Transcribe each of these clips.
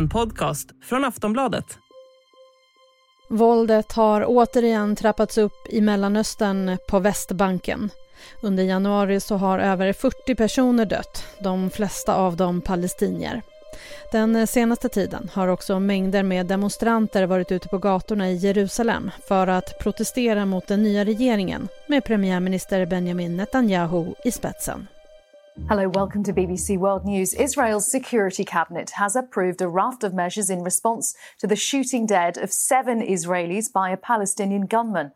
en podcast från Aftonbladet. Våldet har återigen trappats upp i Mellanöstern på Västbanken. Under januari så har över 40 personer dött, de flesta av dem palestinier. Den senaste tiden har också mängder med demonstranter varit ute på gatorna i Jerusalem för att protestera mot den nya regeringen med premiärminister Benjamin Netanyahu i spetsen. Hello, welcome to BBC World News. Israel's Security Cabinet has approved a raft of measures in response to the shooting dead of seven Israelis by a Palestinian gunman.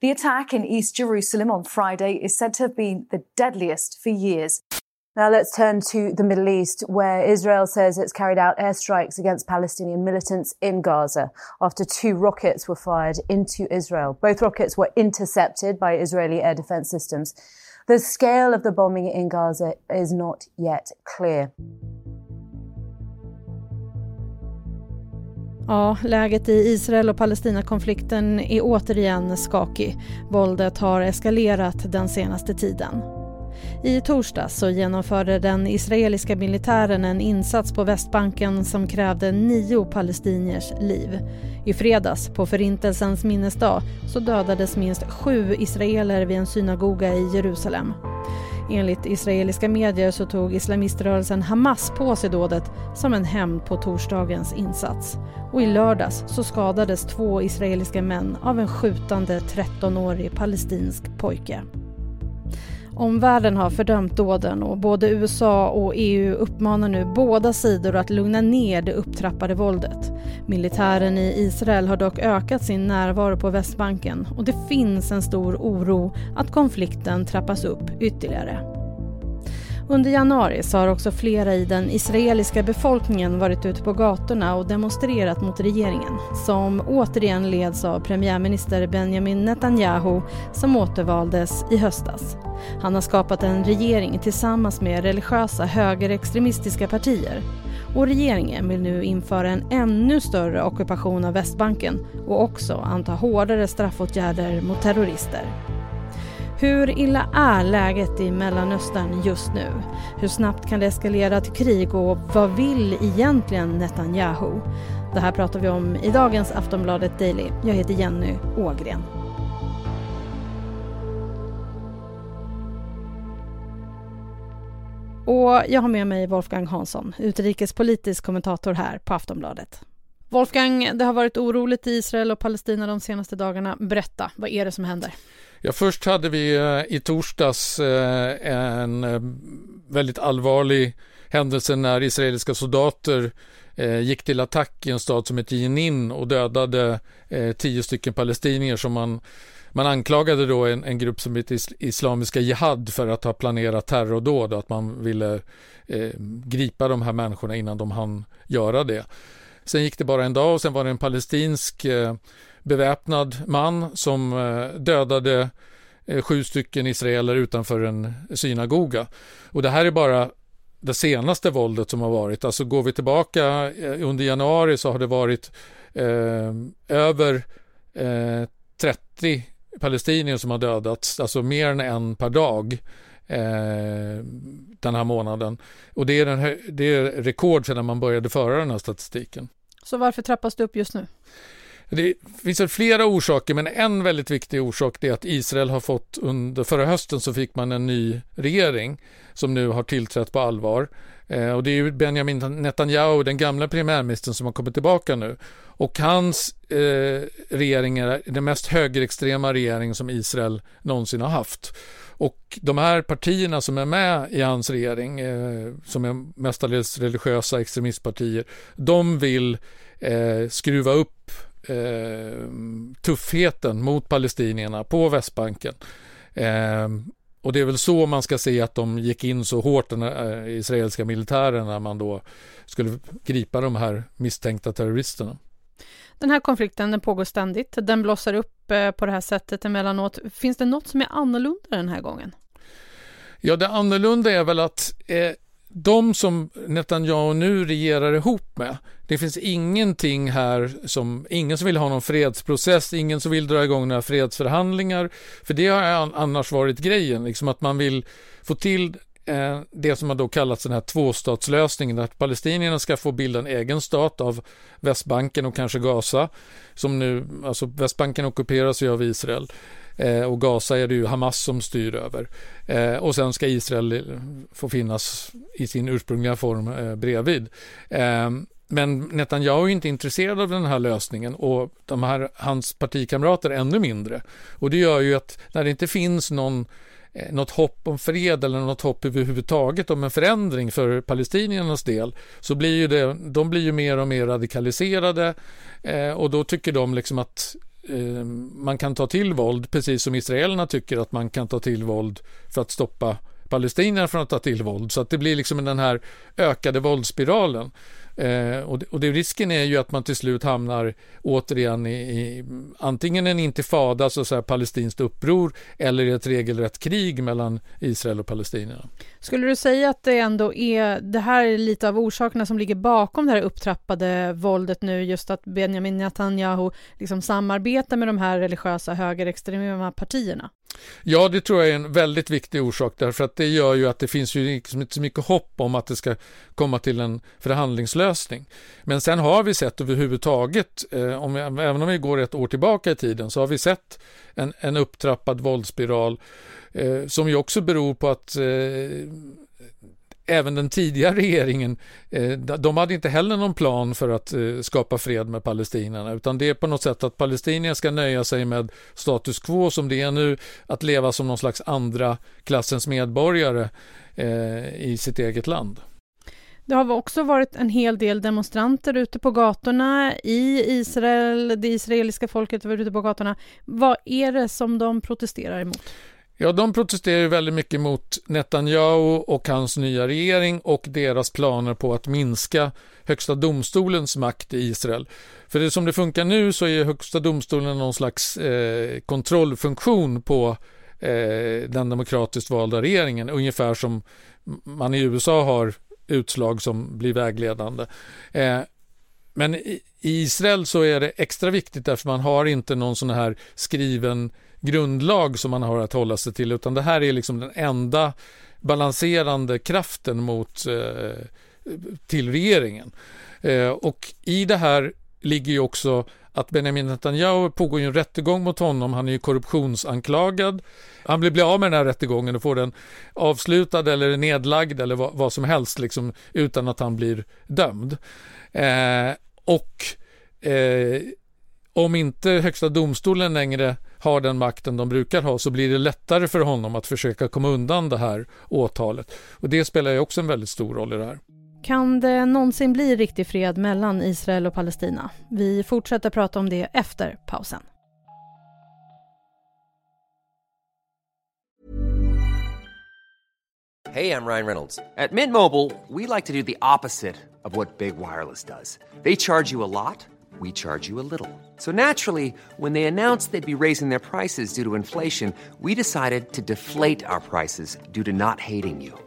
The attack in East Jerusalem on Friday is said to have been the deadliest for years. Now let's turn to the Middle East, where Israel says it's carried out airstrikes against Palestinian militants in Gaza after two rockets were fired into Israel. Both rockets were intercepted by Israeli air defense systems. The scale of the bombing in Gaza is not yet clear. Ja, läget i Israel och Palestinakonflikten är återigen skakig. Våldet har eskalerat den senaste tiden. I torsdags så genomförde den israeliska militären en insats på Västbanken som krävde nio palestiniers liv. I fredags, på Förintelsens minnesdag, så dödades minst sju israeler vid en synagoga i Jerusalem. Enligt israeliska medier så tog islamiströrelsen Hamas på sig dådet som en hämnd på torsdagens insats. Och i lördags så skadades två israeliska män av en skjutande 13-årig palestinsk pojke. Omvärlden har fördömt dåden och både USA och EU uppmanar nu båda sidor att lugna ner det upptrappade våldet. Militären i Israel har dock ökat sin närvaro på Västbanken och det finns en stor oro att konflikten trappas upp ytterligare. Under januari så har också flera i den israeliska befolkningen varit ute på gatorna och demonstrerat mot regeringen som återigen leds av premiärminister Benjamin Netanyahu som återvaldes i höstas. Han har skapat en regering tillsammans med religiösa högerextremistiska partier och regeringen vill nu införa en ännu större ockupation av Västbanken och också anta hårdare straffåtgärder mot terrorister. Hur illa är läget i Mellanöstern just nu? Hur snabbt kan det eskalera till krig och vad vill egentligen Netanyahu? Det här pratar vi om i dagens Aftonbladet Daily. Jag heter Jenny Ågren. Och jag har med mig Wolfgang Hansson, utrikespolitisk kommentator här på Aftonbladet. Wolfgang, det har varit oroligt i Israel och Palestina de senaste dagarna. Berätta, vad är det som händer? Ja, först hade vi eh, i torsdags eh, en eh, väldigt allvarlig händelse när israeliska soldater gick till attack i en stad som heter Jenin och dödade tio stycken palestinier som man man anklagade då en, en grupp som heter Islamiska Jihad för att ha planerat terrordåd och att man ville eh, gripa de här människorna innan de hann göra det. Sen gick det bara en dag och sen var det en palestinsk eh, beväpnad man som eh, dödade eh, sju stycken israeler utanför en synagoga. Och det här är bara det senaste våldet som har varit. Alltså går vi tillbaka under januari så har det varit eh, över eh, 30 palestinier som har dödats, alltså mer än en per dag eh, den här månaden. Och det är, den, det är rekord sedan man började föra den här statistiken. Så varför trappas det upp just nu? Det finns flera orsaker, men en väldigt viktig orsak är att Israel har fått under förra hösten så fick man en ny regering som nu har tillträtt på allvar. Eh, och det är ju Benjamin Netanyahu, den gamla premiärministern, som har kommit tillbaka nu. Och hans eh, regering är den mest högerextrema regering som Israel någonsin har haft. Och de här partierna som är med i hans regering, eh, som är mestadels religiösa extremistpartier, de vill eh, skruva upp eh, tuffheten mot palestinierna på Västbanken. Eh, och det är väl så man ska se att de gick in så hårt, den äh, israeliska militären, när man då skulle gripa de här misstänkta terroristerna. Den här konflikten den pågår ständigt. Den blossar upp eh, på det här sättet emellanåt. Finns det något som är annorlunda den här gången? Ja, det annorlunda är väl att eh, de som Netanyahu nu regerar ihop med, det finns ingenting här som, ingen som vill ha någon fredsprocess, ingen som vill dra igång några fredsförhandlingar, för det har annars varit grejen, liksom att man vill få till eh, det som har då kallats den här tvåstatslösningen, att palestinierna ska få bilda en egen stat av Västbanken och kanske Gaza, som nu, alltså Västbanken ockuperas ju av Israel eh, och Gaza är det ju Hamas som styr över. Eh, och sen ska Israel få finnas i sin ursprungliga form eh, bredvid. Eh, men Netanyahu är inte intresserad av den här lösningen och de här, hans partikamrater ännu mindre. Och det gör ju att när det inte finns någon eh, något hopp om fred eller något hopp överhuvudtaget om en förändring för palestiniernas del så blir ju det, de blir ju mer och mer radikaliserade eh, och då tycker de liksom att eh, man kan ta till våld precis som israelerna tycker att man kan ta till våld för att stoppa palestinierna från att ta till våld. Så att det blir liksom den här ökade våldsspiralen. Eh, och, det, och det, risken är ju att man till slut hamnar återigen i, i antingen en intifada, så att säga palestinskt uppror, eller ett regelrätt krig mellan Israel och palestinierna. Skulle du säga att det ändå är, det här är lite av orsakerna som ligger bakom det här upptrappade våldet nu, just att Benjamin Netanyahu liksom samarbetar med de här religiösa högerextrema partierna? Ja, det tror jag är en väldigt viktig orsak därför att det gör ju att det finns ju liksom inte så mycket hopp om att det ska komma till en förhandlingslösning. Men sen har vi sett överhuvudtaget, eh, om vi, även om vi går ett år tillbaka i tiden, så har vi sett en, en upptrappad våldsspiral eh, som ju också beror på att eh, även den tidigare regeringen, eh, de hade inte heller någon plan för att eh, skapa fred med palestinierna, utan det är på något sätt att palestinierna ska nöja sig med status quo som det är nu, att leva som någon slags andra klassens medborgare eh, i sitt eget land. Det har också varit en hel del demonstranter ute på gatorna i Israel. Det israeliska folket var ute på gatorna. Vad är det som de protesterar emot? Ja, de protesterar väldigt mycket mot Netanyahu och hans nya regering och deras planer på att minska Högsta domstolens makt i Israel. För det som det funkar nu så är Högsta domstolen någon slags eh, kontrollfunktion på eh, den demokratiskt valda regeringen, ungefär som man i USA har utslag som blir vägledande. Eh, men i Israel så är det extra viktigt därför man har inte någon sån här skriven grundlag som man har att hålla sig till utan det här är liksom den enda balanserande kraften mot eh, till regeringen. Eh, och i det här ligger ju också att Benjamin Netanyahu pågår ju en rättegång mot honom. Han är ju korruptionsanklagad. Han blir, bli av med den här rättegången och får den avslutad eller nedlagd eller vad, vad som helst liksom, utan att han blir dömd. Eh, och eh, om inte Högsta domstolen längre har den makten de brukar ha så blir det lättare för honom att försöka komma undan det här åtalet. Och det spelar ju också en väldigt stor roll i det här. Kan det någonsin bli riktig fred mellan Israel och Palestina? Vi fortsätter prata om det efter pausen. Hej, jag Ryan Reynolds. På Mint Mobile, we like to do the opposite of what Big Wireless does. They charge you a lot, we charge you a little. So naturally, when they announced they'd be raising their prices due to inflation, we decided to deflate our prices due to not hating you.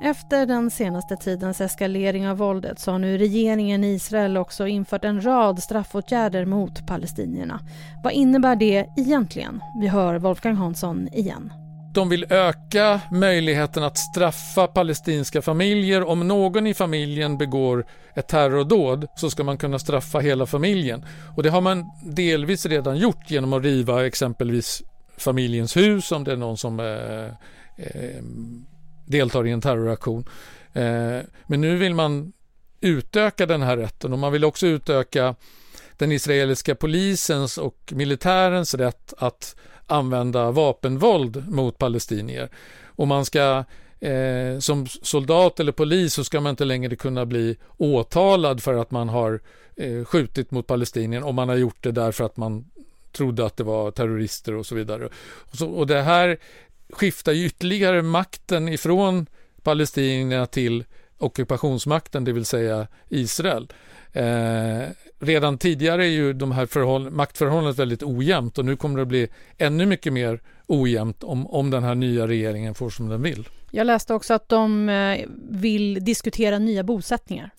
Efter den senaste tidens eskalering av våldet så har nu regeringen i Israel också infört en rad straffåtgärder mot palestinierna. Vad innebär det egentligen? Vi hör Wolfgang Hansson igen. De vill öka möjligheten att straffa palestinska familjer. Om någon i familjen begår ett terrordåd så ska man kunna straffa hela familjen. Och det har man delvis redan gjort genom att riva exempelvis familjens hus om det är någon som eh, eh, deltar i en terroraktion. Eh, men nu vill man utöka den här rätten och man vill också utöka den israeliska polisens och militärens rätt att använda vapenvåld mot palestinier. Och man ska eh, som soldat eller polis så ska man inte längre kunna bli åtalad för att man har eh, skjutit mot palestinier om man har gjort det därför att man trodde att det var terrorister och så vidare. Och, så, och det här skiftar ytterligare makten ifrån palestinierna till ockupationsmakten, det vill säga Israel. Eh, redan tidigare är ju de här förhåll, maktförhållandet väldigt ojämnt och nu kommer det att bli ännu mycket mer ojämnt om, om den här nya regeringen får som den vill. Jag läste också att de eh, vill diskutera nya bosättningar.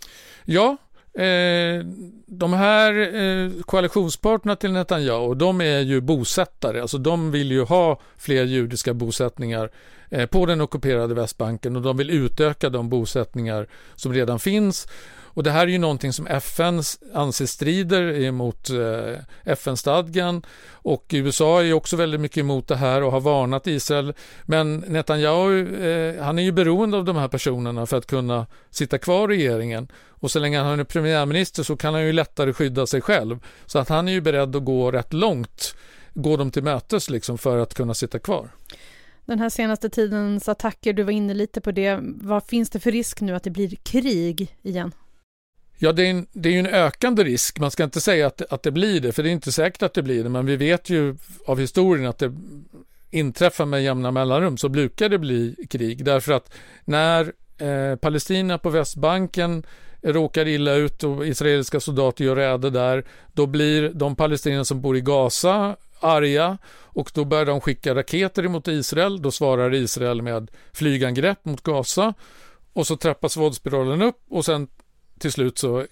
Ja, eh, de här eh, koalitionspartnerna till Netanyahu, de är ju bosättare, alltså de vill ju ha fler judiska bosättningar. Eh, på den ockuperade Västbanken och de vill utöka de bosättningar som redan finns och det här är ju någonting som FN anser strider emot eh, FN-stadgan och USA är också väldigt mycket emot det här och har varnat Israel. Men Netanyahu, eh, han är ju beroende av de här personerna för att kunna sitta kvar i regeringen. Och så länge han är premiärminister så kan han ju lättare skydda sig själv. Så att han är ju beredd att gå rätt långt, gå dem till mötes liksom för att kunna sitta kvar. Den här senaste tidens attacker, du var inne lite på det. Vad finns det för risk nu att det blir krig igen? Ja, det är, en, det är ju en ökande risk. Man ska inte säga att, att det blir det, för det är inte säkert att det blir det. Men vi vet ju av historien att det inträffar med jämna mellanrum så brukar det bli krig. Därför att när eh, Palestina på Västbanken råkar illa ut och israeliska soldater gör räder där, då blir de palestinier som bor i Gaza arga och då börjar de skicka raketer mot Israel. Då svarar Israel med flygangrepp mot Gaza och så trappas våldsspiralen upp och sen till slut så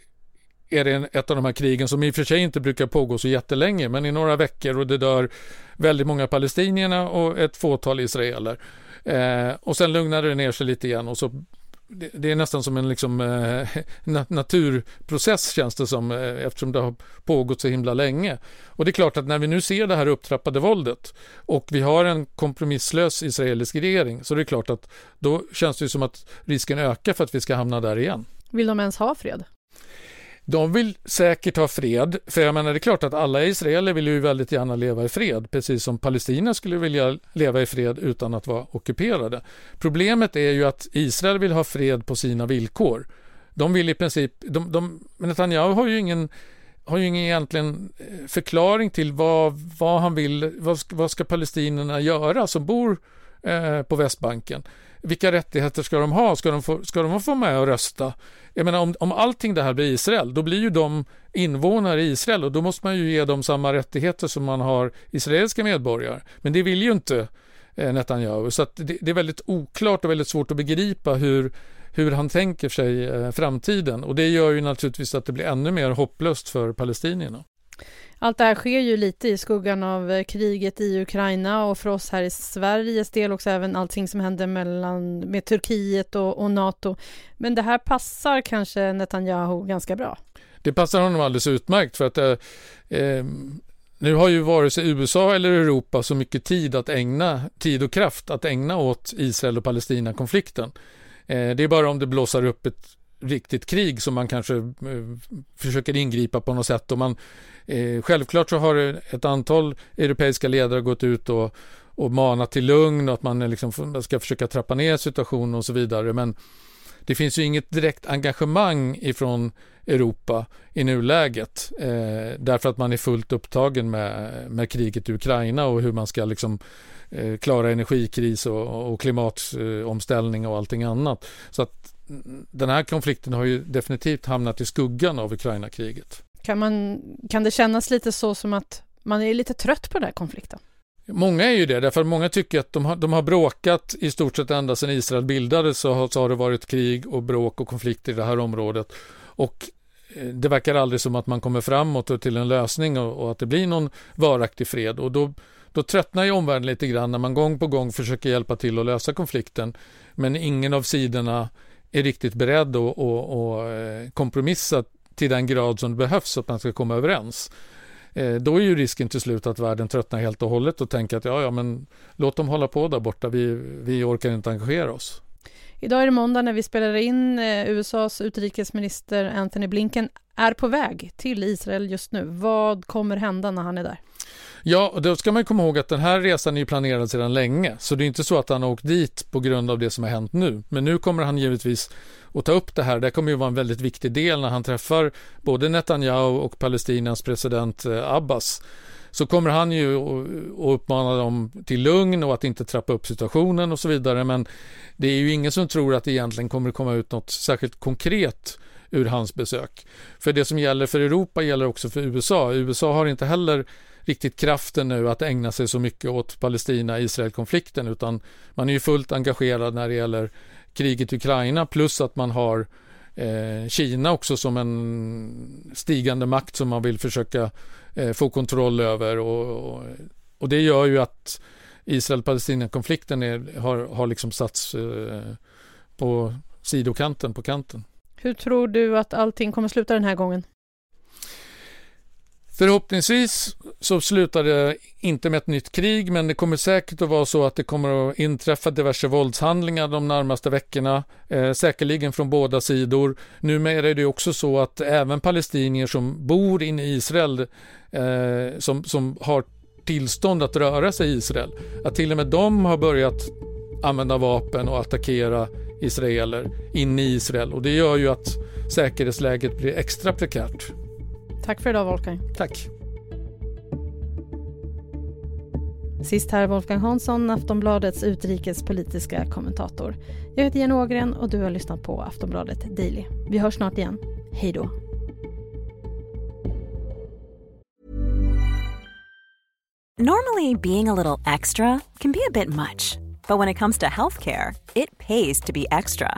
är det ett av de här krigen som i och för sig inte brukar pågå så jättelänge, men i några veckor och det dör väldigt många palestinierna och ett fåtal israeler. Eh, och sen lugnade det ner sig lite igen och så det, det är nästan som en liksom, eh, naturprocess känns det som eh, eftersom det har pågått så himla länge. Och det är klart att när vi nu ser det här upptrappade våldet och vi har en kompromisslös israelisk regering så det är klart att då känns det som att risken ökar för att vi ska hamna där igen. Vill de ens ha fred? De vill säkert ha fred, för jag menar det är klart att alla israeler vill ju väldigt gärna leva i fred, precis som Palestina skulle vilja leva i fred utan att vara ockuperade. Problemet är ju att Israel vill ha fred på sina villkor. De vill i princip, de, de, Netanyahu har ju ingen har ju ingen egentligen eh, förklaring till vad, vad han vill, vad, vad ska palestinierna göra som bor eh, på Västbanken vilka rättigheter ska de ha? Ska de få, ska de få med och rösta? Jag menar om, om allting det här blir Israel, då blir ju de invånare i Israel och då måste man ju ge dem samma rättigheter som man har israeliska medborgare. Men det vill ju inte eh, Netanyahu, så det, det, är väldigt oklart och väldigt svårt att begripa hur, hur han tänker sig eh, framtiden och det gör ju naturligtvis att det blir ännu mer hopplöst för palestinierna. Allt det här sker ju lite i skuggan av eh, kriget i Ukraina och för oss här i Sveriges del också även allting som händer mellan, med Turkiet och, och Nato. Men det här passar kanske Netanyahu ganska bra? Det passar honom alldeles utmärkt för att eh, eh nu har ju vare sig USA eller Europa så mycket tid att ägna, tid och kraft att ägna åt Israel och Palestina-konflikten. Eh, det är bara om det blåser upp ett riktigt krig som man kanske eh, försöker ingripa på något sätt. Och man, eh, självklart så har ett antal europeiska ledare gått ut och, och manat till lugn och att man liksom ska försöka trappa ner situationen och så vidare. Men det finns ju inget direkt engagemang ifrån Europa i nuläget eh, därför att man är fullt upptagen med, med kriget i Ukraina och hur man ska liksom eh, klara energikris och, och klimatomställning och allting annat. Så att den här konflikten har ju definitivt hamnat i skuggan av Ukraina-kriget. Kan, man, kan det kännas lite så som att man är lite trött på den här konflikten? Många är ju det, därför att många tycker att de har, de har bråkat i stort sett ända sedan Israel bildades så har, så har det varit krig och bråk och konflikter i det här området. Och eh, det verkar aldrig som att man kommer framåt och till en lösning och, och att det blir någon varaktig fred. Och då, då tröttnar ju omvärlden lite grann när man gång på gång försöker hjälpa till att lösa konflikten. Men ingen av sidorna är riktigt beredd att, att, att kompromissa till den grad som det behövs så att man ska komma överens. Eh, då är ju risken till slut att världen tröttnar helt och hållet och tänker att ja, ja, men låt dem hålla på där borta. Vi, vi orkar inte engagera oss. Idag är det måndag när vi spelar in. Eh, USAs utrikesminister Anthony Blinken är på väg till Israel just nu. Vad kommer hända när han är där? Ja, och då ska man komma ihåg att den här resan är planerad sedan länge, så det är inte så att han har åkt dit på grund av det som har hänt nu. Men nu kommer han givetvis att ta upp det här. Det kommer ju vara en väldigt viktig del när han träffar både Netanyahu och Palestinas president eh, Abbas. Så kommer han ju att uppmana dem till lugn och att inte trappa upp situationen och så vidare. Men det är ju ingen som tror att det egentligen kommer att komma ut något särskilt konkret ur hans besök. För det som gäller för Europa gäller också för USA. USA har inte heller riktigt kraften nu att ägna sig så mycket åt Palestina-Israel-konflikten utan man är ju fullt engagerad när det gäller kriget i Ukraina plus att man har eh, Kina också som en stigande makt som man vill försöka eh, få kontroll över och, och, och, det gör ju att Israel-Palestina-konflikten har, har liksom satts eh, på sidokanten, på kanten. Hur tror du att allting kommer sluta den här gången? Förhoppningsvis så slutar det inte med ett nytt krig, men det kommer säkert att vara så att det kommer att inträffa diverse våldshandlingar de närmaste veckorna, eh, säkerligen från båda sidor. Numera är det också så att även palestinier som bor inne i Israel, eh, som, som har tillstånd att röra sig i Israel, att till och med de har börjat använda vapen och attackera israeler inne i Israel och det gör ju att säkerhetsläget blir extra prekärt. Tack för idag Wolfgang. Tack. Sist här Wolfgang Hansson, Aftonbladets utrikespolitiska kommentator. Jag heter Jenny Ågren och du har lyssnat på Aftonbladet Daily. Vi hörs snart igen. Hej då. Normally being a little extra can be a bit much. But when it comes to healthcare, it pays to be extra.